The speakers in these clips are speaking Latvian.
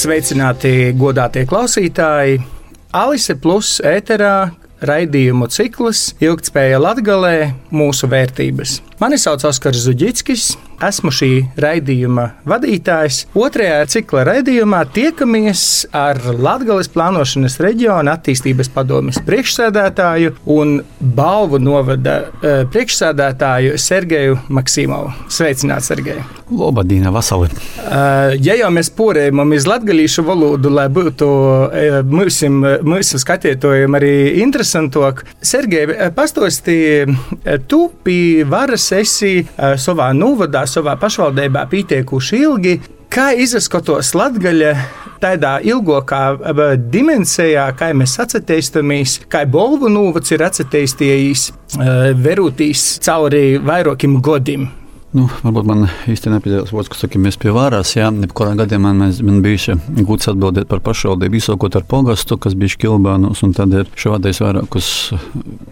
Sveicināti, godātie klausītāji! Alise Plus ēterā raidījumu cikls Ilgtspēja Latgalē mūsu vērtības. Mani sauc Oskars Zuģickis, esmu šī raidījuma vadītājs. Otrajā cikla raidījumā tiekamies ar Latvijas plānošanas reģiona attīstības padomjas priekšsēdētāju un balvu novada uh, priekšsēdētāju Sergeju Maksimovu. Sveicināts, Sergej! Labdien, vasarī! Uh, ja jau mēs porējam iz latgalīšu valodu, lai būtu uh, mūsim, mūsu skatītājiem arī interesantāk, Sergej, pastāstī, tu pie varas esi savā novadā, savā pašvaldībā pietiekuši ilgi. Kā izskatos Latvija tādā ilgākā dimensijā, kā mēs atcerēsimies, kā Bolvu novads ir atcerējies, verūtīs cauri vairākiem gadiem? Nu, varbūt man īstenībā nepiedalās vārds, kas saka, mēs pie vārās. Jā, kurā gadījumā man, man bija gūts atbildēt par pašvaldību, izsākot ar pogastu, kas bija Škilbānus, un tad ir šādais vairākus,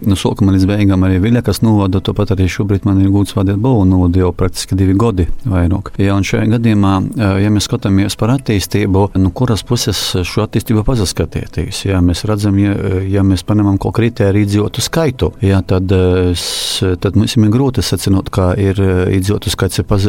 nu, sākuma līdz beigām arī Viļakas novada, tāpat arī šobrīd man ir gūts vadīt Bovu novadu jau praktiski divi gadi vairāk. Jā, un šajā gadījumā, ja mēs skatāmies par attīstību, nu, kuras puses šo attīstību pazaskatieties, jā, mēs redzam, ja, ja mēs paņemam kaut kritēriju iedzīvotu skaitu, jā, tad, tad mums ir grūti secināt, kā ir iedzīvotu iedzīvotu skaits ir paz,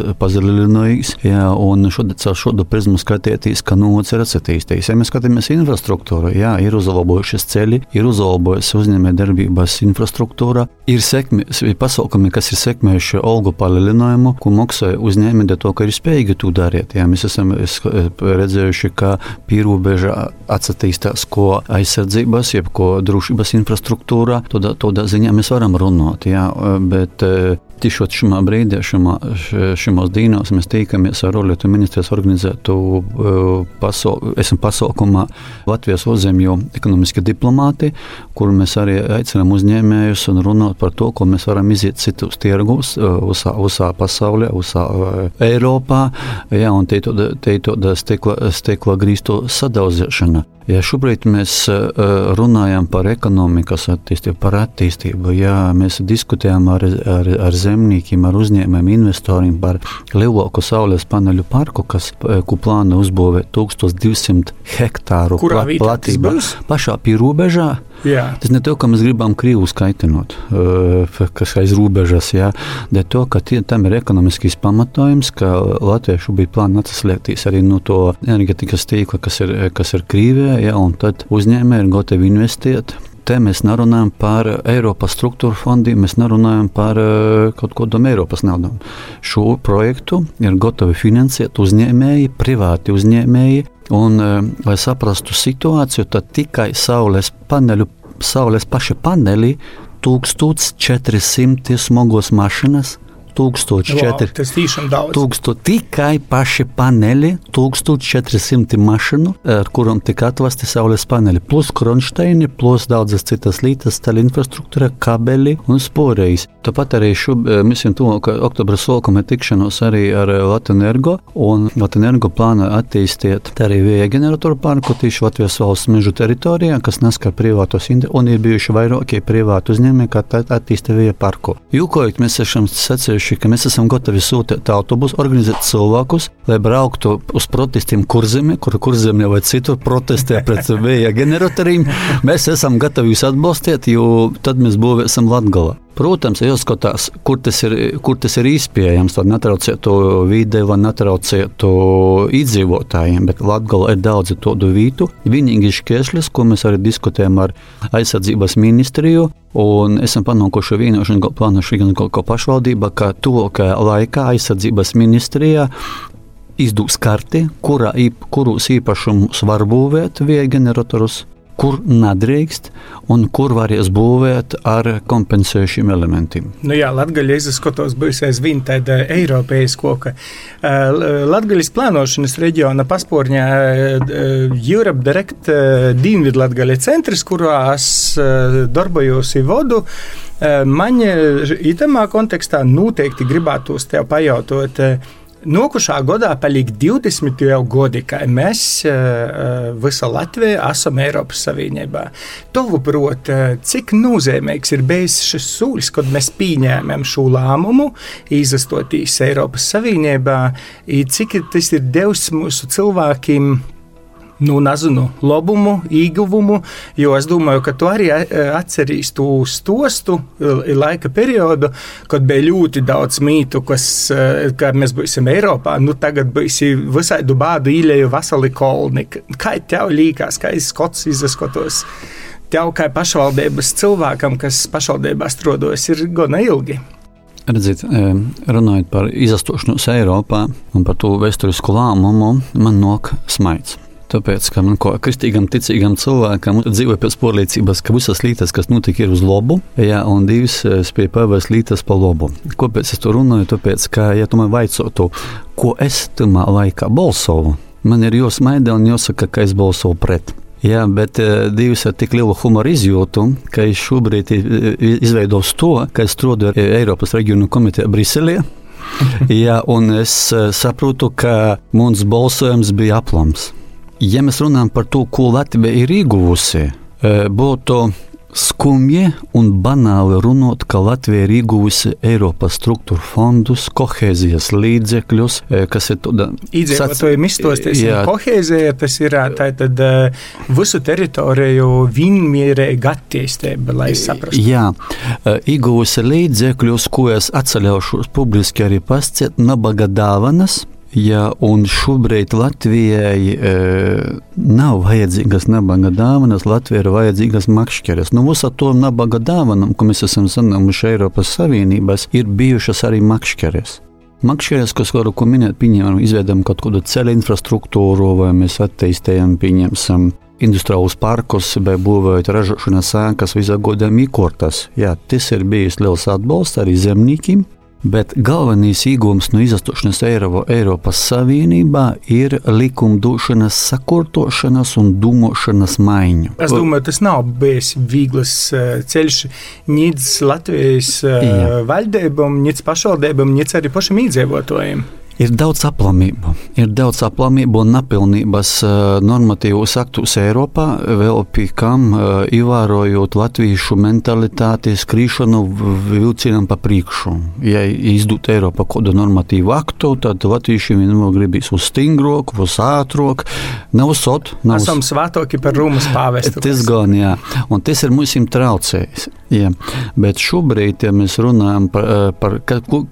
šodien caur šādu prizmu skatieties, ka nots ir attīstījies. Ja mēs skatāmies infrastruktūru, jā, ir uzlabojušies ceļi, ir uzlabojusies uzņēmējdarbības infrastruktūra, ir, sekmi, pasākumi, kas ir sekmējuši algu palielinājumu, ko maksāja uzņēmēji to, ka ir spējīgi to darīt. Jā, mēs esam redzējuši, ka pierobeža attīstās ko aizsardzības, jeb ko drošības infrastruktūrā. Tādā, tādā ziņā mēs varam runāt. Jā, bet Tiešot šajā brīdī, šajos dīnos, mēs tīkamies ar Orlietu ministrijas organizētu pasauku, esam pasaukumā Latvijas uzzemju ekonomiski diplomāti, kur mēs arī aicinām uzņēmējus un runāt par to, ko mēs varam iziet citus tirgus, visā, visā pasaulē, visā Eiropā, jā, un te ir tāda stikla, stikla grīstu sadaudzēšana. Ja šobrīd mēs runājam par ekonomikas attīstību, par attīstību, ja mēs diskutējam ar, ar, ar zemniekiem, ar uzņēmējiem, investoriem par lielāku saules paneļu parku, kas plāno uzbūvēt 1200 hektāru platību pašā pie robežā. Jā. Tas ne to, ka mēs gribam Krievu skaitinot, kas aiz robežas, bet to, ka tie, tam ir ekonomiskais pamatojums, ka latviešu bija plāni atslēgties arī no to energetikas tīkla, kas ir, kas ir Krievijā, jā, un tad uzņēmēji ir gatavi investēt te mēs nerunājam par Eiropas struktūra fondiem, mēs nerunājam par uh, kaut kādām Eiropas naudām. Šo projektu ir gatavi finansēt uzņēmēji, privāti uzņēmēji, Un, eh, lai saprastu situāciju, tad tikai saules paneļu, saules paša paneļi 1400 smagos mašīnas 1004. Wow, tas tiešām daudz. Tūksto, tikai paši paneļi, 1400 mašīnu, ar kurām tika atvesti saules paneļi, plus kronšteini, plus daudzas citas lietas, tā infrastruktūra, kabeli un sporējas. Tāpat arī šo, eh, mēs jau ka oktobra sākuma tikšanos arī ar Latvijas un Latvijas plāna attīstīt arī vēja generatoru parku tieši Latvijas valsts mežu teritorijā, kas neskar privātos un ir bijuši vairākie privāti uzņēmumi, kā attīsta vēja parku. Jūkojot, mēs esam sacījuši teikuši, ka mēs esam gatavi sūtīt autobusu, organizēt cilvēkus, lai brauktu uz protestiem kurzemē, kur kurzemē vai citur protestē pret vēja generatoriem. Mēs esam gatavi jūs atbalstīt, jo tad mēs būvēsim Latgalā. Protams, jāskatās, kur tas ir, kur tas ir iespējams, lai netraucētu vidē, lai netraucētu iedzīvotājiem. Bet Latvijā ir daudz tādu vietu. Vienīgi šķēršļus, ko mēs arī diskutējam ar aizsardzības ministriju, Un esam panākuši vienošanu, plānojuši gan kaut ko pašvaldība, ka tuvākajā laikā aizsardzības ministrijā izdūs karti, kurā, kurus īpašumus var būvēt vieglus generatorus, kur nedrīkst un kur varēs būvēt ar kompensējušiem elementiem. Nu jā, Latvijas izskatos būs aizvien tāda Eiropas koka. Latvijas plānošanas reģiona pasporņā Europe Direct Dienvidu Latvijas centrs, kurās darbojos vodu. Man itamā kontekstā noteikti gribētos tev pajautāt, Nokušā gadā paliek 20 jau gadi, kad mēs uh, visa Latvija esam Eiropas Savienībā. Tavuprāt, cik nozīmīgs ir bijis šis solis, kad mēs pieņēmām šo lēmumu, izastoties Eiropas Savienībā, cik tas ir devis mūsu cilvēkiem nu, nezinu, labumu, ieguvumu, jo es domāju, ka tu arī atceries to stostu laika periodu, kad bija ļoti daudz mītu, kas, ka mēs būsim Eiropā, nu tagad būsim visādu bādu īļēju veseli kolni. Kā tev līkās, kā izskots izskatos? Tev kā pašvaldības cilvēkam, kas pašvaldībā atrodas, ir gana ilgi. Redziet, runājot par izastošanos Eiropā un par to vēsturisku lēmumu, man nok smaids. Tāpēc, ka man kā kristīgam, ticīgam cilvēkam dzīvoja pēc pārliecības, ka visas lietas, kas notika, ir uz labu, jā, un divas spēja pavērst lietas pa labu. Kāpēc es to runāju? Tāpēc, ka, ja tu man vaicotu, ko es tamā laikā balsoju, man ir jāsmaida un jāsaka, ka es balsoju pret. Jā, bet uh, divas ar tik lielu humoru izjūtu, ka es šobrīd izveidoju to, ka es strādāju Eiropas reģionu komiteja Briselē. Jā, un es saprotu, ka mums balsojums bija aplams. Ja mēs runājam par to, ko Latvija ir ieguvusi, uh, būtu Skumji un banāli runāt, ka Latvija ir ieguvusi Eiropas struktūra fondus, kohēzijas līdzekļus, e, kas ir tāda iedzīvotājiem izstosties. Kohēzija tas ir tātad e, visu teritoriju vienmierīga attīstība, lai saprastu. Jā, e, ieguvusi līdzekļus, ko es atceļaušu publiski arī pasciet, nabaga dāvanas. Ja, un šobrīd Latvijai e, nav vajadzīgas nabaga dāvanas, Latvijai ir vajadzīgas makšķeres. Nu, mums ar to nabaga dāvanam, ko mēs esam saņēmuši Eiropas Savienības, ir bijušas arī makšķeres. Makšķeres, kas varu ko minēt, pieņemam, izveidam kaut kādu ceļu infrastruktūru, vai mēs attīstījam, pieņemsim industriālus parkus, vai būvējot ražošanas ēkas, visā godām īkortas. Jā, tas ir bijis liels atbalsts arī zemniekiem. Bet galvenais iegūms no izastošanas Eiro, Eiropas Savienībā ir likumdošanas sakārtošanas un domāšanas maiņa. Es domāju, tas nav bijis viegls eh, ceļš nīdz Latvijas eh, Jā. valdībām, nīdz pašvaldībām, nīdz arī pašam iedzīvotājiem. Ir daudz aplamību, ir daudz aplamību un nepilnības uh, normatīvos aktus Eiropā, vēl pie kam uh, ievērojot latviešu mentalitāti, skrīšanu vilcienam pa priekšu. Ja izdot Eiropā kādu normatīvu aktu, tad latvieši vienmēr gribīs uz stingrāku, uz ātrāku, nav sot. Nav Esam svētāki par Rūmas pāvestu. Tas gan, jā, un tas ir mums traucējis. Jā. Bet šobrīd, ja mēs runājam par, par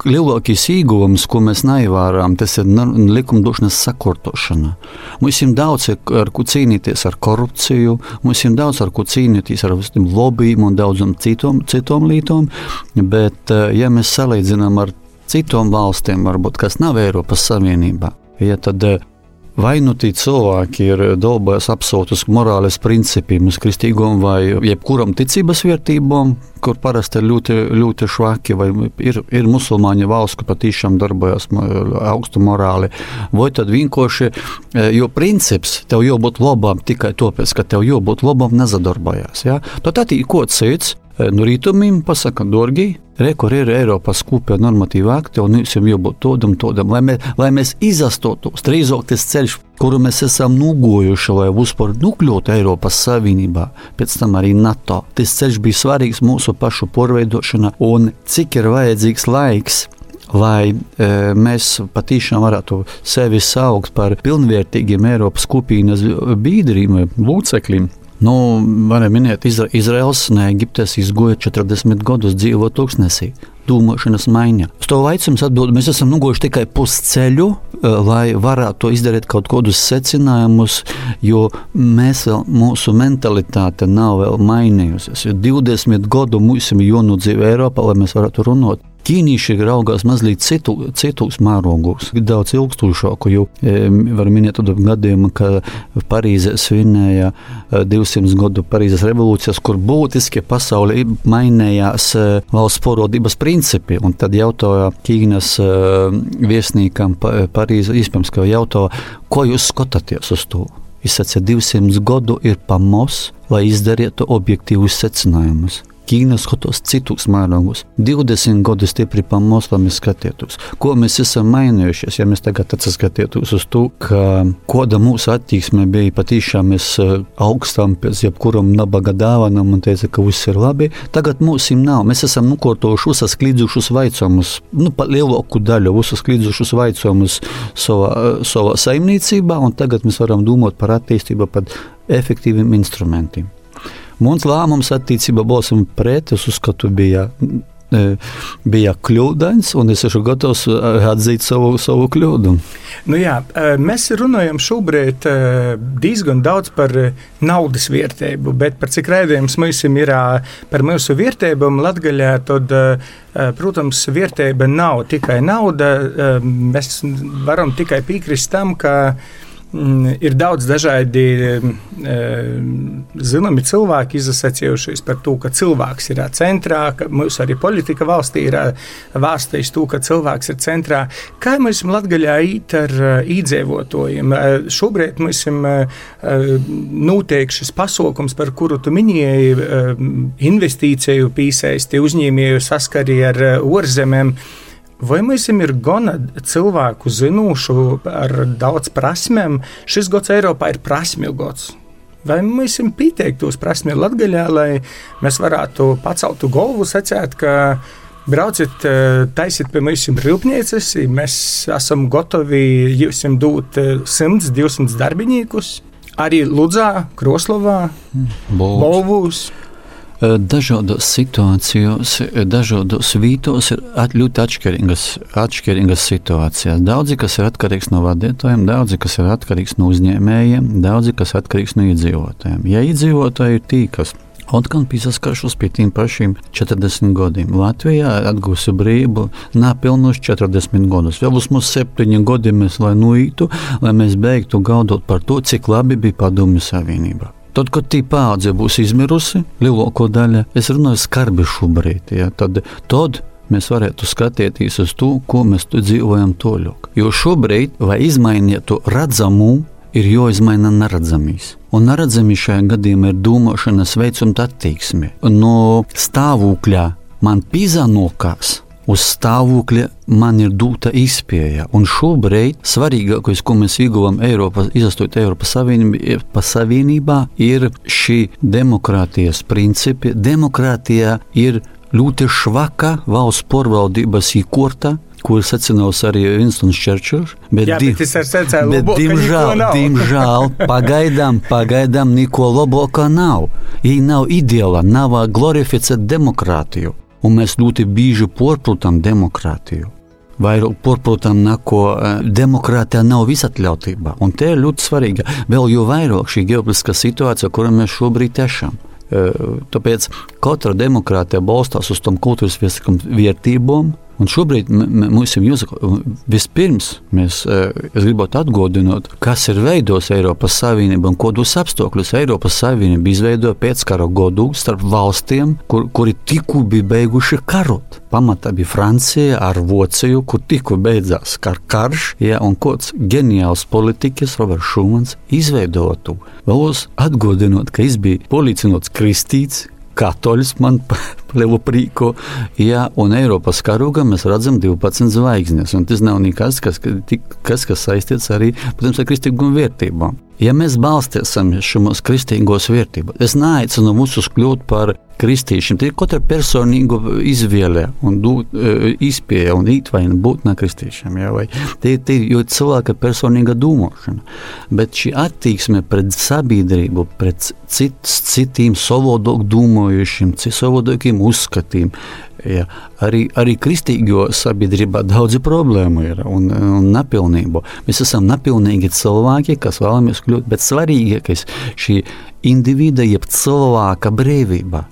lielākais īgums, ko mēs neivērojam, darām, tas ir likumdošanas sakārtošana. Mums ir daudz ar ko cīnīties ar korupciju, mums ir daudz ar ko cīnīties ar lobbyiem un daudzām citām, citām lietām, bet eh, ja mēs salīdzinām ar citām valstīm, varbūt, kas nav Eiropas Savienībā, ja, tad eh, Vai nu tie cilvēki ir dolbojis absolūti uz morāles principiem, uz kristīgām vai jebkuram ticības vērtībām, kur parasti ir ļoti, ļoti švaki, vai ir, ir musulmaņu valsts, kur patiešām darbojas augstu morāli, vai tad vienkārši, e, jo princips tev jābūt labam tikai tāpēc, ka tev jābūt labam, nezadarbojas. Ja? Tad tā ir kaut cits. E, no rītumiem pasaka, dārgi, Re, kur ir Eiropas kopējā normatīva akti, un mums jābūt tādam, tādam, lai, mē, lai mēs izastotos. Drīzāk tas ceļš, kuru mēs esam nogojuši, lai vispār nokļūtu Eiropas Savienībā, pēc tam arī NATO. Tas ceļš bija svarīgs mūsu pašu porveidošanā, un cik ir vajadzīgs laiks lai e, mēs patiešām varētu sevi saukt par pilnvērtīgiem Eiropas kopienas biedriem, locekļiem. Nu, varam minēt, Izra Izraels no Eģiptes izgoja 40 gadus dzīvo tūkstnesī. Domāšanas maiņa. Uz to jautājumu atbildēt, mēs esam nogojuši tikai pusceļu, eh, lai varētu izdarīt kaut kādus secinājumus, jo mēs vēl, mūsu mentalitāte nav vēl mainījusies. 20 gadu mums ir jānodzīvo Eiropā, lai mēs varētu runāt Ķīnieši raugās mazliet citu, citus mērogos, daudz ilgstošāku. Jo var minēt tādu gadījumu, ka Parīzē svinēja 200 e, gadu Parīzes revolūcijas, kur būtiski pasaulē mainījās e, valsts porodības principi. Un tad jautāja Ķīnas viesnīkam Parīzē, iespējams, ka jautāja, ko jūs skatāties uz to? Teicu, 200 gadu ir pamos, lai izdarītu objektīvus secinājumus. Ķīna skatos citus mērogos. 20 gadu stipri pa mēs skatījāmies. Ko mēs esam mainījušies, ja mēs tagad atskatītos uz to, ka kāda mūsu attieksme bija patiešām mēs eh, augstām pēc jebkuram nabaga dāvanam un teica, ka viss ir labi. Tagad mums nav. Mēs esam nukortojuši visas klīdzušus vaicojumus, nu, pat lielāku daļu visus klīdzušus vaicojumus savā, savā saimniecībā, un tagad mēs varam domāt par attīstību, par efektīviem instrumentiem. Mans lēmums attiecībā balsam pret, es uzskatu, bija e, bija kļūdains, un es esmu gatavs e, atzīt savu, savu kļūdu. Nu jā, e, mēs runājam šobrīd diezgan daudz par naudas vērtību, bet par cik raidījums mums ir par mūsu vērtībām Latgaļā, tad, protams, vērtība nav tikai nauda. Mēs varam tikai piekrist tam, ka ir daudz dažādi mm, zināmi cilvēki izsacījušies par to, ka cilvēks ir centrā, ka mūsu arī politika valstī ir vārstījusi to, ka cilvēks ir centrā. Kā mēs Latvijā īt ar īdzīvotājiem? Šobrīd mums notiek šis pasākums, par kuru tu minēji, investīciju pīsēsti, uzņēmēju saskari ar ārzemēm. Vai mums ir gana cilvēku zinošu ar daudz prasmēm? Šis gads Eiropā ir prasmju gads. Vai mums ir pieteiktos prasmju Latvijā, lai mēs varētu pacelt galvu, sacīt, ka brauciet, eh, taisiet pie mums rūpnīcas, mēs esam gatavi jums dot 100, 200 darbiniekus. Arī Ludzā, Kroslovā, Bolvūs. Dažādos situācijos, dažādos vītos ir ļoti atšķirīgas, atšķirīgas situācijas. Daudzi, kas ir atkarīgs no vadītājiem, daudzi, kas ir atkarīgs no uzņēmējiem, daudzi, kas ir atkarīgs no iedzīvotājiem. Ja iedzīvotāji ir tī, kas Atkal pieskaršos pie tiem pašiem 40 gadiem. Latvijā atgūsi brīvu nepilnus 40 gadus. Vēl uz mums 7 gadi mēs lai nuītu, lai mēs beigtu gaudot par to, cik labi bija padomju savienība. Tad, kad tī paudze būs izmirusi, lielāko daļu, es runāju skarbi šobrīd, ja, tad, tad mēs varētu skatīties uz to, ko mēs dzīvojam toļok. Jo šobrīd, lai izmainītu redzamu, ir jāizmaina neredzamīs. Un neredzami šajā gadījumā ir domāšanas veids un attieksme. No stāvokļa man pīzanokās uz stāvokļa man ir dota izpēja. Un šobrīd svarīgākais, ko mēs ieguvām Eiropas, izastot Eiropas Savienībā, Savienībā, ir šī demokrātijas principi. Demokrātija ir ļoti švaka valsts porvaldības īkorta, ko secināts arī Vinstons Čerčils. Bet, Jā, bet, secēju, bet lobo, diemžēl, diemžēl pagaidām, pagaidām neko labākā nav. Viņa nav ideāla, nav glorificēta demokrātiju un mēs ļoti bieži porprotam demokrātiju. Vairāk porprotam nako eh, demokrātija nav visatļautība, un te ir ļoti svarīga vēl jo vairāk šī ģeopolitiskā situācija, kurā mēs šobrīd esam. Eh, tāpēc katra demokrātija balstās uz tom kultūras vērtībām, Un šobrīd mums ir vispirms mēs gribētu atgādināt, kas ir veidojis Eiropas Savienību un kādos apstākļos Eiropas Savienība izveidoja pēckara godu starp valstiem, kur, kuri tikko bija beiguši karot. Pamatā bija Francija ar Vāciju, kur tikko beidzās kar karš, ja, un kāds ģeniāls politiķis Roberts Šumans izveidoja to. Vēlos atgādināt, ka viņš bija policinots kristīts, katoļus man lielu prieku. Jā, un Eiropas karogā mēs redzam 12 zvaigznes. Tas nav nekas, kas, kas, kas saistīts arī protams, ar kristīgām vērtībām. Ja mēs balstīsimies šajos kristīgos vērtībos, es neaicinu mūsus kļūt par kristiešiem. Tā ir katra personīga izvēle un e, izpēja un ītvaina būt ne kristiešiem. Ja, tie, tie ir cilvēka personīga domāšana. Bet šī attieksme pret sabiedrību, pret cit, citiem savādāk domājušiem, savādākiem uzskatiem, Ja, arī, arī kristīgo sabiedrībā daudz problēmu ir un, un nepilnību. Mēs esam nepilnīgi cilvēki, kas vēlamies kļūt, bet svarīgākais ir šī individa, jeb cilvēka brīvība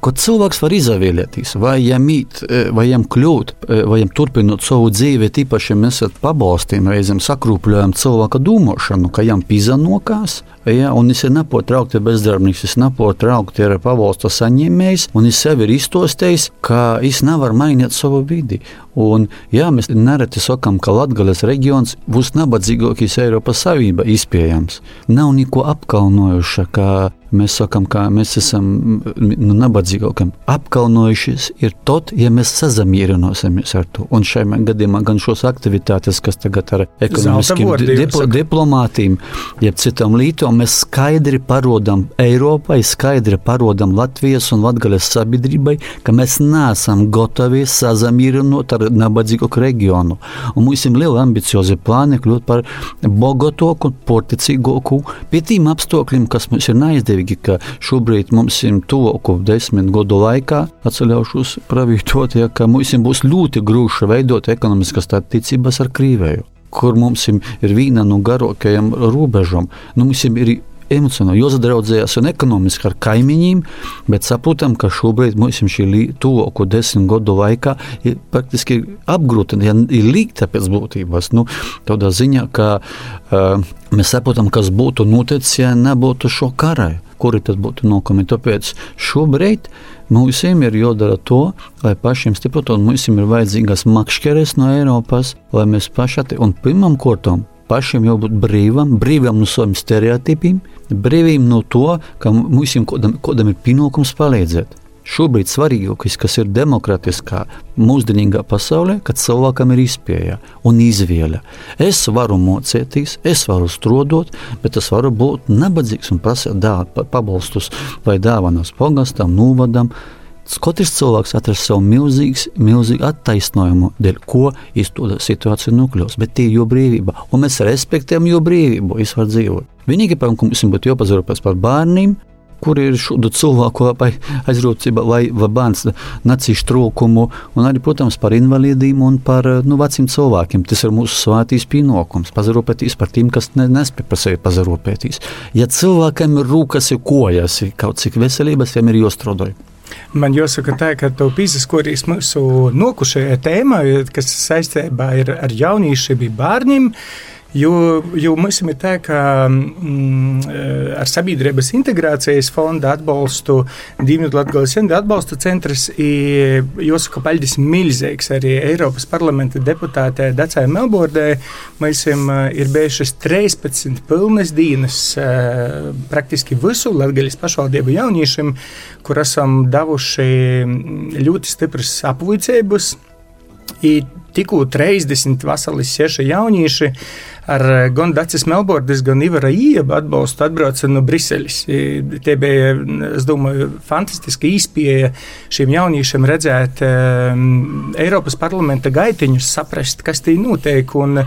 ko cilvēks var izvēlēties, vai jām īt, vai jām kļūt, vai jām turpināt savu dzīvi, tīpaši mēs pabalstām, reizēm sakrūpļojam cilvēka domāšanu, ka jām pizanokās, ja, un viņš ir nepārtraukti bezdarbnieks, viņš nepārtraukti ir pabalsta saņēmējs, un viņš sev ir iztostējis, ka viņš nevar mainīt savu vidi. Un, jā, mēs nereti sakām, ka Latvijas reģions būs nabadzīgākais Eiropas Savienībā izpējams. Nav neko apkaunojuša, ka mēs sakām, ka mēs esam nu, nabadzīgākiem. Apkaunojušies ir tad, ja mēs sazamierināsimies ar to. Un šajā gadījumā gan šos aktivitātes, kas tagad ar ekonomiskiem dipl diplomātiem, jeb citam lītom, mēs skaidri parodam Eiropai, skaidri parodam Latvijas un Latgales sabiedrībai, ka mēs neesam gatavi sazamierinot ar nabadzīgāku reģionu. Un mums ir liela ambiciozi plāni kļūt par bogotoku, porticīgāku, pie tīm apstākļiem, kas mums ir neizdevīgi, ka šobrīd mums ir tuvoku desmit gadu laikā, atceļaušos pravītot, ja, ka mums būs ļoti grūti veidot ekonomiskas attiecības ar Krīvēju kur mums ir viena no garākajām robežām. Nu, mums ir emocionāli jāsadraudzējas un ekonomiski ar kaimiņiem, bet saprotam, ka šobrīd mums šī tuvāko desmit gadu laikā ir praktiski apgrūtina, ja ir līgta pēc būtības. Nu, tādā ziņā, ka uh, mēs saprotam, kas būtu noticis, ja nebūtu šo karai. Kuri tad būtu nokami? Tāpēc šobrīd mums ir jādara to, lai pašiem stiprinātu, un mums ir vajadzīgas makšķeres no Eiropas, lai mēs paši, un pirmam kārtam, pašam jābūt brīvam, brīvam no saviem stereotipiem, brīvīm no to, ka mums kādam, kādam ir pienākums palīdzēt. Šobrīd svarīgākais, kas ir demokratiskā, mūsdienīgā pasaulē, kad cilvēkam ir izpēja un izvēle. Es varu mocēties, es varu strādāt, bet es varu būt nabadzīgs un prasīt pabalstus vai dāvanas pogastam, novadam. Katrs cilvēks atrast savu milzīgu, milzīgu attaisnojumu, dēļ ko iz to situāciju nokļūst. Bet tie ir jo brīvība, un mēs respektējam jo brīvību, es varu dzīvot. Vienīgi, ka mums būtu jāpazarūpēs par bērniem, kur ir šādu cilvēku vai aizrūcība vai, vai bērns nacīšu trūkumu, un arī, protams, par invalīdiem un par nu, veciem cilvēkiem. Tas ir mūsu svētīs pienākums - pazarūpēties par tiem, kas ne, nespēj par sevi pazarūpēties. Ja cilvēkam ir rūkas, ir kojas, ir kaut cik veselības, viņam ir jāstrādā. Man jāsaka, tā, ka tu pīzaskorīs mūsu nokušajā tēmā, kas saistībā ir ar jauniešiem, bērniem. Jo, jo mums ir tā, ka mm, ar sabiedrības integrācijas fonda atbalstu Dienvidu Latvijas Centra atbalsta centrs ir, jāsaka, paļģis milzīgs arī Eiropas parlamenta deputātē Dacai Melbordē. Mums ir bijušas 13 pilnas dienas praktiski visu Latvijas pašvaldību jauniešiem, kur esam devuši ļoti stipras apvuicības. Tikko 30 vasarīs seši jaunieši ar gan Dācis Melbordas, gan Ivara Ieba atbalstu atbrauca no Briseles. Tie bija, es domāju, fantastiski īspēja šiem jauniešiem redzēt um, Eiropas parlamenta gaitiņus, saprast, kas tī notiek. Un,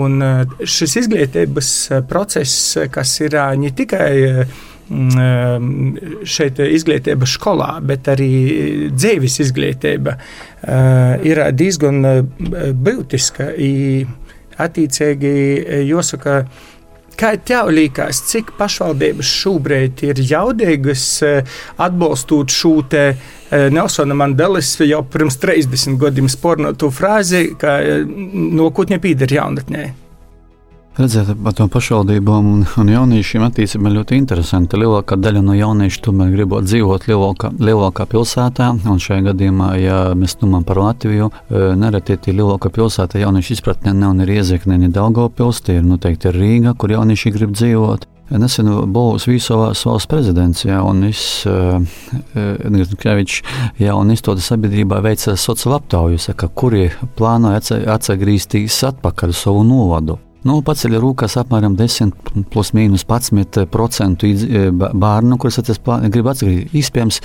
un šis izglītības process, kas ir ne tikai mm, šeit izglītība skolā, bet arī dzīves izglītība ir diezgan būtiska. Attiecīgi, jāsaka, Kā tev liekas, cik pašvaldības šobrīd ir jaudīgas atbalstot šo te Nelsona Mandelas jau pirms 30 gadiem spornotu frāzi, ka nākotnē pīder jaunatnē? Redzēt, par to pašvaldībām un, un jauniešiem attīstība ļoti interesanta. Lielākā daļa no jauniešu tomēr gribot dzīvot lielākā, lielākā pilsētā, un šajā gadījumā, ja mēs domājam par Latviju, e, nereti tie lielākā pilsēta jauniešu izpratnē nav ne Riezekne, ne Daugavpils, tie ir noteikti Rīga, kur jaunieši grib dzīvot. Nesen būs Vīsovās valsts prezidents, ja, un es, Edgars Krevičs, ja, un izstoda sabiedrībā veica sociālu aptauju, saka, kuri plāno atsagrīstīs atpakaļ savu novadu. Nu, paceļ rūkās apmēram 10, plus mīnus 11% e, bērnu, kurus es gribu atsagriezt. Iespējams,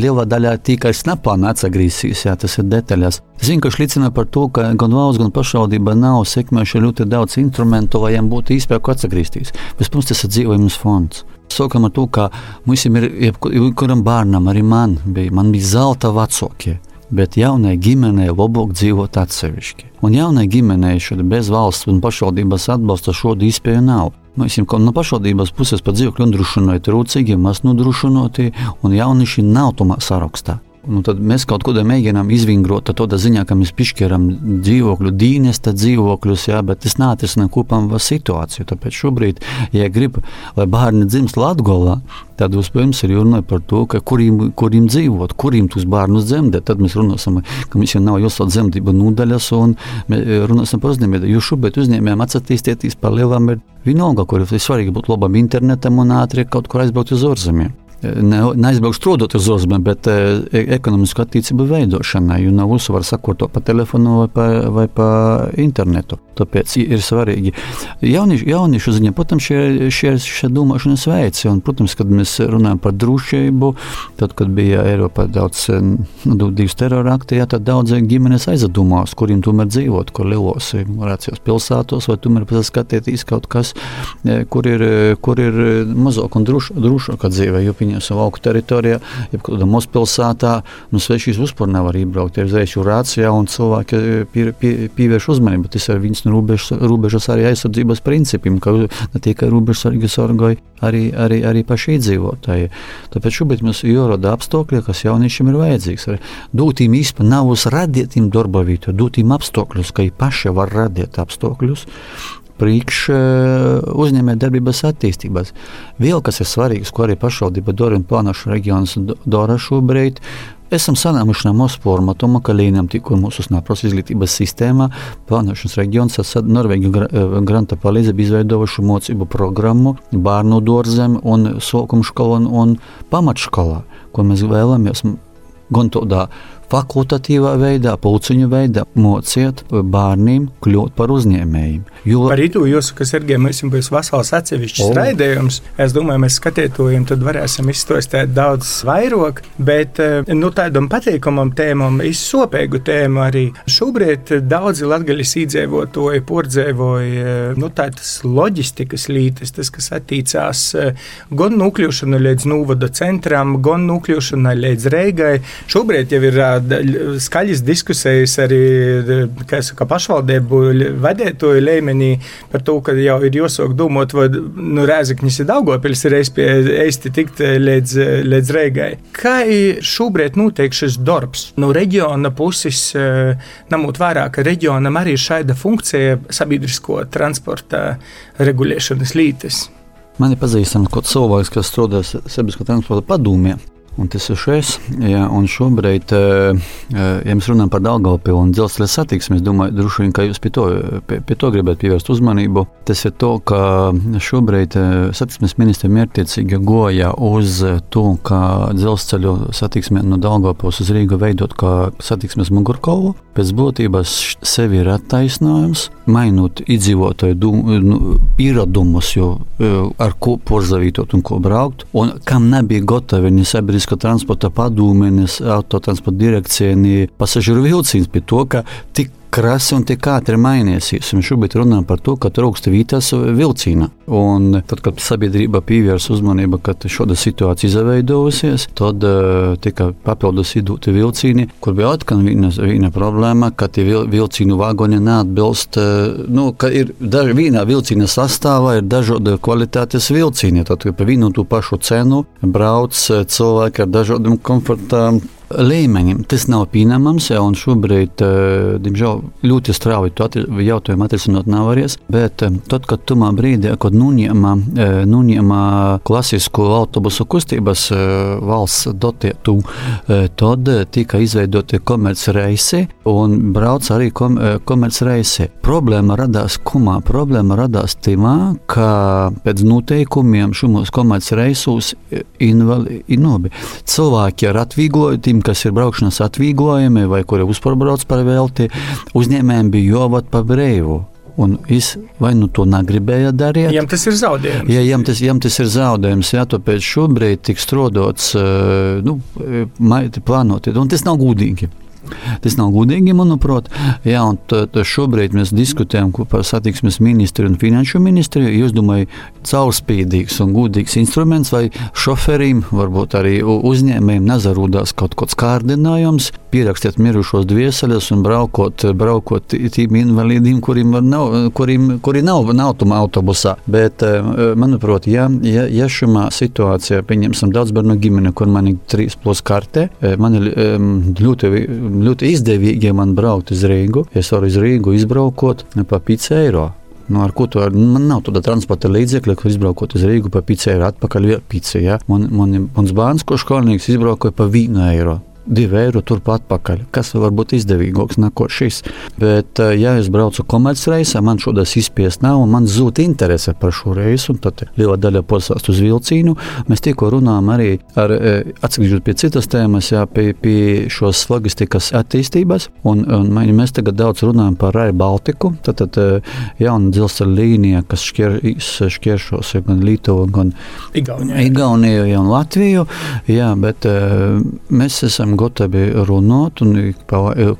lielā daļā tikai snaplāna atsagrīsīs, jā, tas ir detaļās. Zinu, ka šlicina par to, ka gan valsts, gan pašvaldība nav sekmējuši ļoti daudz instrumentu, lai viņiem būtu iespēja atsagrīsties. Vispirms tas ir dzīvojums fonds. Sākam ar to, ka mums ir jebkuram bērnam, arī man bija, man bija zelta vecākie bet jaunai ģimenei labāk dzīvot atsevišķi. Un jaunai ģimenei šādi bez valsts un pašvaldības atbalsta šādu iespēju nav. Mēs jau no pašvaldības puses par dzīvokļu nodrošināti trūcīgi, maz nodrošināti, un jaunieši nav tomēr sarakstā. Nu, tad mēs kaut ko mēģinām izvingrot tādā ziņā, ka mēs piešķiram dzīvokļu, dīnesta dzīvokļus, jā, bet tas neatrisinās kopumā situāciju. Tāpēc šobrīd, ja grib, lai bērni dzimst Latvijā, tad vispirms ir jārunā par to, kuriem, kuriem dzīvot, kuriem tos bērnus dzemdēt. Tad mēs runāsim, ka mums jau nav jāsauc dzemdību nodaļas un runāsim par uzņēmēju. Jo šobrīd uzņēmējiem atsatīstieties par lielām ir vienalga, kur ir svarīgi būt labam internetam un ātri kaut kur aizbraukt uz ārzemēm ne, neaizbraukšu strādāt uz ārzemēm, bet e, ekonomisku attīstību veidošanai. Jo nav uzsvara sakot to pa telefonu vai pa, vai pa internetu. Tāpēc ir svarīgi. Jauniešu, jauniešu ziņā, protams, šie, šie, šie domāšanas veids, un, protams, kad mēs runājam par drošību, tad, kad bija Eiropā daudz nu, divas terora akti, jā, tad daudz ģimenes aizdomās, kuriem tomēr dzīvot, kur lielos rācijos pilsētos, vai tomēr paskatīties kaut kas, e, kur ir, kur ir mazāk un drošāka dzīve. Jo viņi savu lauku teritorijā, jebkurā mazpilsētā, nu, svešīs vispār nevar iebraukt. Ir uzreiz rācijā un cilvēki pie, pie, pievērš uzmanību. Tas ir viņas nu, robežas, robežas arī aizsardzības principiem, ka ne tikai robežas sargi sargoja arī, arī, arī paši iedzīvotāji. Tāpēc šobrīd mums ir jārada apstākļi, kas jauniešiem ir vajadzīgs. Dot viņiem īstenībā nav uz radītiem darba vietu, dot viņiem apstākļus, ka viņi paši var radīt apstākļus priekš eh, uzņēmējdarbības attīstības. Vēl kas ir svarīgs, ko arī pašvaldība dara un plānošu reģionus dara šobrīd. Esam sanākuši no mūsu formātuma, ka līnijam tikko mūsu snapros izglītības sistēmā plānošanas reģions ar Norvēģiju eh, granta palīdzību izveidojuši mocību programmu bērnu dārzem un sākuma skolā un, pamatškolā, ko mēs vēlamies gan tādā fakultatīvā veidā, pulciņu veidā mociet bērniem kļūt par uzņēmējiem. Jo... Par itu jāsaka, Sergei, mums būs vesels atsevišķs oh. raidījums. Es domāju, mēs skatītājiem tad varēsim izstāstīt daudz vairāk, bet eh, nu, tādam patīkamam tēmam, izsopēgu tēmu arī šobrīd daudzi latgaļas īdzīvotāji pordzēvoja eh, nu, tādas loģistikas lītes, tas, kas attīcās eh, gan nokļūšana līdz Nūvada centram, gan nokļūšana līdz Reigai. Šobrīd jau ir skaļas diskusijas arī saka, pašvaldību vadītāju līmenī par to, ka jau ir jāsāk domāt, vai nu, Rēzaknis ir Daugopils ir eisti tikt līdz, līdz Reigai. Kā šobrīd notiek šis darbs? No reģiona puses, ņemot vērā, ka reģionam arī šāda funkcija sabiedrisko transporta regulēšanas lītes. Man ir pazīstams kaut cilvēks, kas strādā sabiedriskā transporta padomē. Un tas ir šis. Ja, šobrīd, eh, eh, ja mēs runājam par Dāngaupili un dzelzceļa satiksmi, es domāju, droši vien, ka jūs pie to, pie, pie to gribētu pievērst uzmanību. Tas ir to, ka šobrīd eh, satiksmes ministra mērķiecīgi goja uz to, ka dzelzceļu satiksmi no Dāngaupilas uz Rīgu veidot kā satiksmes mugurkaulu. Pēc būtības sevi ir attaisnojums, mainot iedzīvotāju nu, pieradumus, jo ar ko porzavītot un ko braukt, un kam nebija gatavi ne sabiedriska transporta padome, autotransporta direkcija, pasažieru vilciens pie to, ka tik krasi un tik ātri mainīsies. Mēs šobrīd runājam par to, ka trūkst vītas vilciena. Un tad, kad sabiedrība pievērs uzmanību, ka šāda situācija izveidojusies, tad uh, tika papildus idūti vilcieni, kur bija atkal viena, viena problēma, ka tie vil, vilcienu vagoni neatbilst, uh, nu, ka ir daži vienā vilciena sastāvā ir dažādi kvalitātes vilcieni. Tad par vienu un to pašu cenu brauc cilvēki ar dažādiem komfortām līmeņiem. Tas nav pieņemams, ja, un šobrīd, eh, diemžēl, ļoti strauji to jautājumu atrisināt nav varēs. Bet eh, tad, kad tumā brīdī, kad nuņēma, eh, nuņēma klasisku autobusu kustības valsts dotētu, tad tika izveidoti komercreisi un brauc arī kom, komercreisi. Problēma radās kumā? Problēma radās timā, ka pēc noteikumiem šumos komercreisos invali, inobi. cilvēki ar atvieglojumiem kas ir braukšanas atvieglojumi vai kuri uzpārbrauc par velti, uzņēmējiem bija jāvat pa brīvu. Un es vai nu to negribēju darīt. Jām tas ir zaudējums. Ja jām tas, jām tas ir zaudējums, jā, tāpēc šobrīd tiks strādāts, nu, plānoti, un tas nav gudīgi. Tas nav gudīgi, manuprāt. Jā, un šobrīd mēs diskutējam par satiksmes ministru un finanšu ministru. Jūs domājat, caurspīdīgs un gudīgs instruments, vai šoferim, varbūt arī uzņēmējiem nezarūdās kaut kāds kārdinājums, pierakstiet mirušos dvieseļus un braukot, braukot tiem invalīdiem, kuriem nav, kuriem, kuri nav, nav tam autobusā. Bet, eh, manuprāt, ja, ja, ja šajā situācijā, pieņemsim, daudz bērnu ģimene, kur man ir trīs plus karte, eh, man ir ļoti ļoti izdevīgi, ja man braukt uz Rīgu. Es varu uz Rīgu izbraukot pa 5 eiro. Nu, ar ko tu vari? Man nav tāda transporta līdzekļa, kur izbraukot uz Rīgu pa 5 eiro atpakaļ. Pici, ja? man, man, mans bērns, kurš skolnieks, izbraukoja pa 1 eiro divi eiro turpat atpakaļ, kas var būt izdevīgāks nekā šis. Bet, eh, ja es braucu komercreisā, man šodas izspiest nav, un man zūd interese par šo reisu, un tad liela daļa posāst uz vilcienu. Mēs tikko runājam arī ar, eh, atgriežot pie citas tēmas, jā, pie, pie šos logistikas attīstības, un, un mēs tagad daudz runājam par Rail Baltiku, tad, tad eh, jauna dzelzceļa līnija, kas šķier, šķieršos gan Lietuvu, gan Igauniju, Igauniju un Latviju, jā, bet mēs esam gatavi runāt, un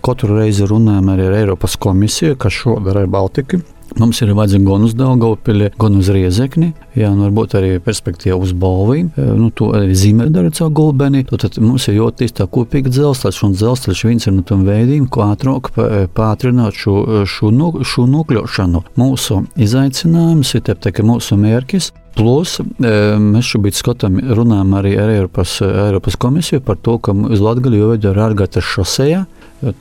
katru reizi runājam arī ar Eiropas komisiju, kas šodien ir Baltika. Mums ir vajadzīga gan uz Dārgopili, gan uz Riezekni. Jā, nu varbūt arī perspektīva uz Balviju. Nu, to arī zīmē dara caur gulbeni. Tad mums ir jātīst tā kopīga dzelzceļš, un dzelzceļš viens ir no tiem veidiem, kā ātrāk pātrināt šo, šo, šo nokļūšanu. Mūsu izaicinājums ir te, ka mūsu mērķis Plus, mēs šobrīd skatām, runājam arī ar Eiropas, Eiropas komisiju par to, ka uz Latviju jāveido ārgātas šosejā.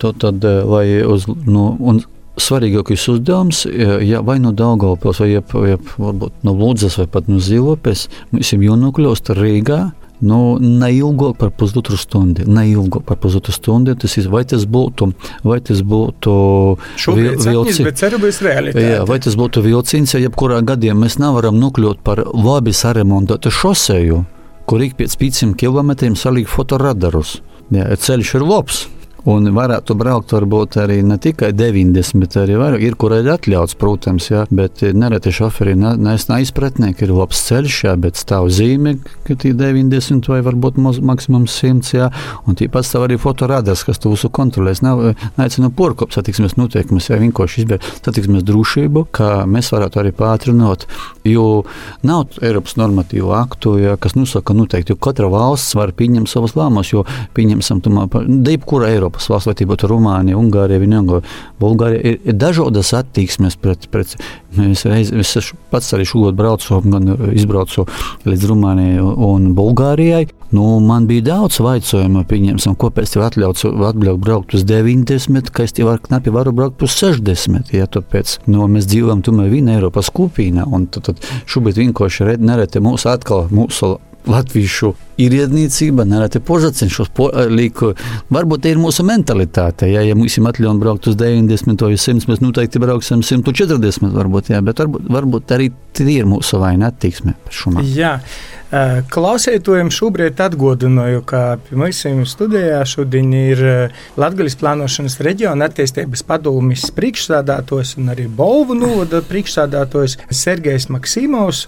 Tad, lai uz, nu, un svarīgākais uzdevums, ja vai no Daugavpils, vai jeb, jeb, varbūt no Lūdzes, vai pat no Zilopes, mums ir jānokļūst Rīgā, Nu, neilgāk par pusotru stundu. Neilgāk par pusotru stundu. Tas ir, vai tas būtu, vai tas būtu vilciens, vai tas būtu vilciens, ja jebkurā gadījumā mēs nevaram nokļūt par labi saremontotu šoseju, kur ik pēc 500 km saliek fotoradarus. Jā, ceļš ir labs. Un varētu braukt varbūt arī ne tikai 90, arī vairāk. Ir, kur ir atļauts, protams, jā, bet nereti šoferi neizpratnē, ka ir labs ceļš, jā, bet stāv zīme, ka tie 90 vai varbūt maksimums 100, jā, un tīpat stāv arī fotoradars, kas to visu kontrolēs. Nav, neaicinu porkop satiksmes noteikumus, jā, vienkārši izbēr satiksmes drošību, ka mēs varētu arī pātrinot, jo nav Eiropas normatīvu aktu, jā, kas nosaka noteikti, jo katra valsts var pieņemt savas lēmumus, jo pieņemsim, tumā, jebkura Eiropa Eiropas valsts, vai tie būtu Rumānija, Ungārija, Vienīgo, Bulgārija, ir, ir dažādas attieksmes pret, pret mēs reiz, es pats arī šogad braucu, gan izbraucu līdz Rumānijai un Bulgārijai. Nu, man bija daudz jautājumu, pieņemsim, kāpēc tev atļauts atļaut braukt uz 90, ka es tev var, knapi varu braukt uz 60. Ja, tāpēc nu, mēs dzīvojam tomēr vienā Eiropas kopīnā, un tad, tad šobrīd vienkārši nereti mūsu atkal, mūsu latviešu ierēdniecība nereti požacenšos po, līku. Varbūt tā ir mūsu mentalitāte. Ja, ja mums ir atļauts braukt uz 90 vai 100, mēs noteikti brauksim 140, varbūt, jā, bet varbūt, varbūt arī tie ir mūsu vaina attieksme. Jā. Klausētājiem šobrīd atgādināju, ka pie mums studijā šodien ir Latvijas plānošanas reģiona attīstības padomjas priekšstādātājs un arī Bolvu novada priekšstādātājs Sergejs Maksimovs.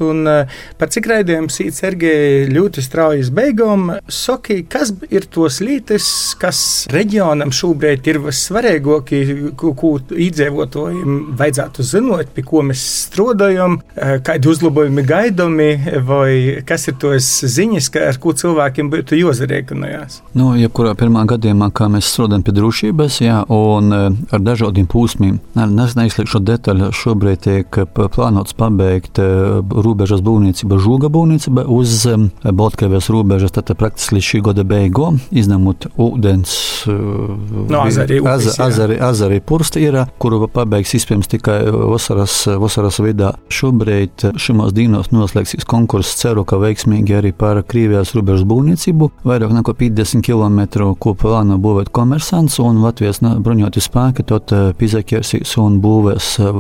Par cik raidījums ir Sergejs ļoti straujas beigām, Soki, kas ir tos lītes, kas reģionam šobrīd ir vissvarīgākie, ko, ko iedzīvotājiem vajadzētu zinot, pie ko mēs strādājam, kādi uzlabojumi gaidāmi vai kas ir tos ziņas, ka, ar ko cilvēkiem būtu jāzarēķinājās? Nu, jebkurā pirmā gadījumā, kā mēs strādājam pie drošības, jā, un e, ar dažādiem posmiem. Es neizslēgšu detaļu. Šobrīd tiek plānots pabeigt robežas būvniecība, žūga būvniecība uz e, Baltkrievijas robežas, tad praktiski līdz šī gada beigām, izņemot ūdens no azari, upes, az, azari, azari pursti ir, kuru pabeigs iespējams tikai vasaras, vasaras vidā. Šobrīd šimos dīnos noslēgsies konkurss, ceru, ka veiks veiksmīgi arī par Krievijas robežas būvniecību. Vairāk nekā 50 km, ko plāno būvēt komersants un Latvijas bruņoti spēki, tad eh, pizakiersīs un būvēs eh,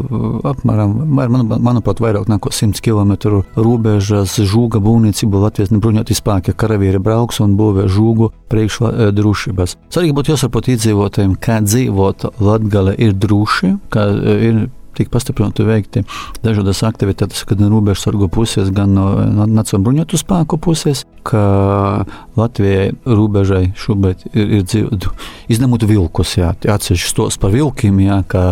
apmēram, man, manuprāt, vairāk nekā 100 km robežas žūga būvniecību Latvijas bruņoti spēki. Karavīri brauks un būvē žūgu priekš eh, drošības. Svarīgi būtu jāsaprot iedzīvotājiem, kā dzīvot Latgale ir droši, ka ir tika pastiprināti veikti dažādas aktivitātes, gan no robežsargu puses, gan no Nacionālajā bruņotu spēku puses, ka Latvijai robežai šobrīd ir, ir dzīvot, izņemot vilkus, jā, atsevišķi stos par vilkiem, jā, ka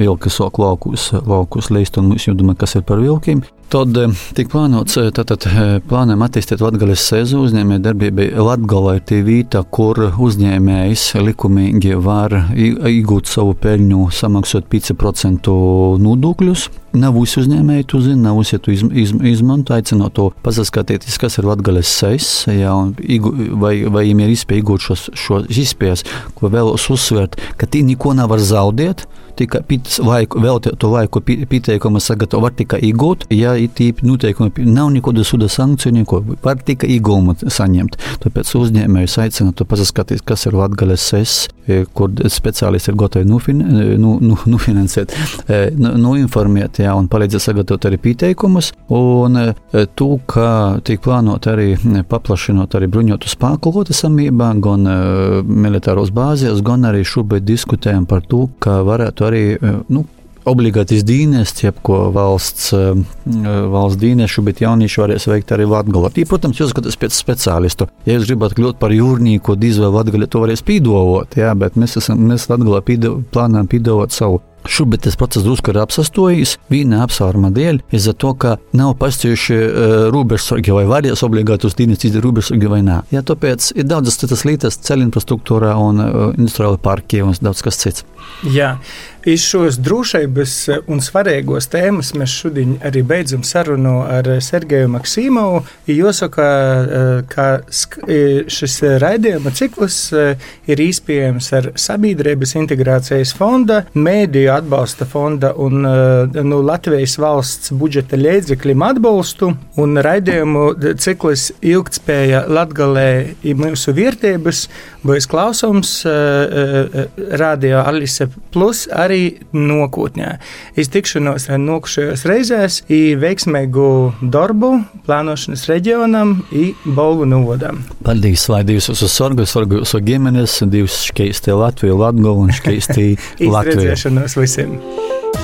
vilki sok laukus, laukus leist, un mums jādomā, kas ir par vilkiem. Tad eh, tika plānots, eh, tātad eh, plānojam attīstīt Latvijas sēzu uzņēmēju darbību. Latvijā ir tie vieta, kur uzņēmējs likumīgi var iegūt savu peļņu, samaksot 5% nodokļus. Nav visi uzņēmēji to zina, nav visi to iz, iz, izmanto. Aicinot to paskatīties, kas ir Latvijas sēs, vai, vai viņiem ir iespēja iegūt šos, šos izspējas, ko vēlos uzsvērt, ka tī neko nevar zaudēt tikai laiku, vēl to laiku pieteikumu sagatavot, var tikai iegūt. Ja ir tīpi noteikumi, nav nekāda suda sankciju, neko var tikai iegūmu saņemt. Tāpēc uzņēmējus aicinu to paskatīties, kas ir Latvijas SES, e, kur speciālisti ir gatavi nufin, e, nu, nu, nufinansēt, e, nu, nuinformēt jā, un palīdzēt sagatavot arī pieteikumus. Un to, ka tiek plānot arī paplašinot arī bruņotu spēku lotesamībā, gan militāros bāzēs, gan arī šobrīd diskutējam par to, ka varētu arī nu, obligātais dienests, jeb ko valsts, valsts dienešu, bet jaunieši varēs veikt arī Latvijā. Tī, protams, jūs skatāties pēc speciālistu. Ja jūs gribat kļūt par jūrnieku, diz vai Latvijā to varēs pīdovot, jā, bet mēs, esam, mēs Latvijā plānojam pīdovot savu Šobrīd tas process drusku ir apsastojis. Viena apsvēruma dēļ za to, ka nav pastājuši uh, robežsargi vai varēs obligāti uz dienas izdarīt robežsargi vai nē. Ja, tāpēc ir daudzas citas lietas, ceļu infrastruktūrā un uh, industriāli parki un daudz kas cits. Jā, iz šos drošības un svarīgos tēmas mēs šodien arī beidzam sarunu ar Sergeju Maksimovu. Jāsaka, ka šis raidījuma cikls ir izpējams ar Sabiedrības integrācijas fonda, Mēdīju atbalsta fonda un nu, Latvijas valsts budžeta līdzekļiem atbalstu. Un raidījumu cikls ilgtspēja Latgalē ir mūsu vērtības, būs klausums radio Alise Plus arī nākotnē. Iztikšanos nokušajos reizēs, veiksmīgu darbu plānošanas reģionam, Bolvu novadam. Paldies, lai Dievs uz sorgu, sorgu uz ģimenes, Dievs škeisti Latviju, Latgolu un škeisti Latviju. choice him.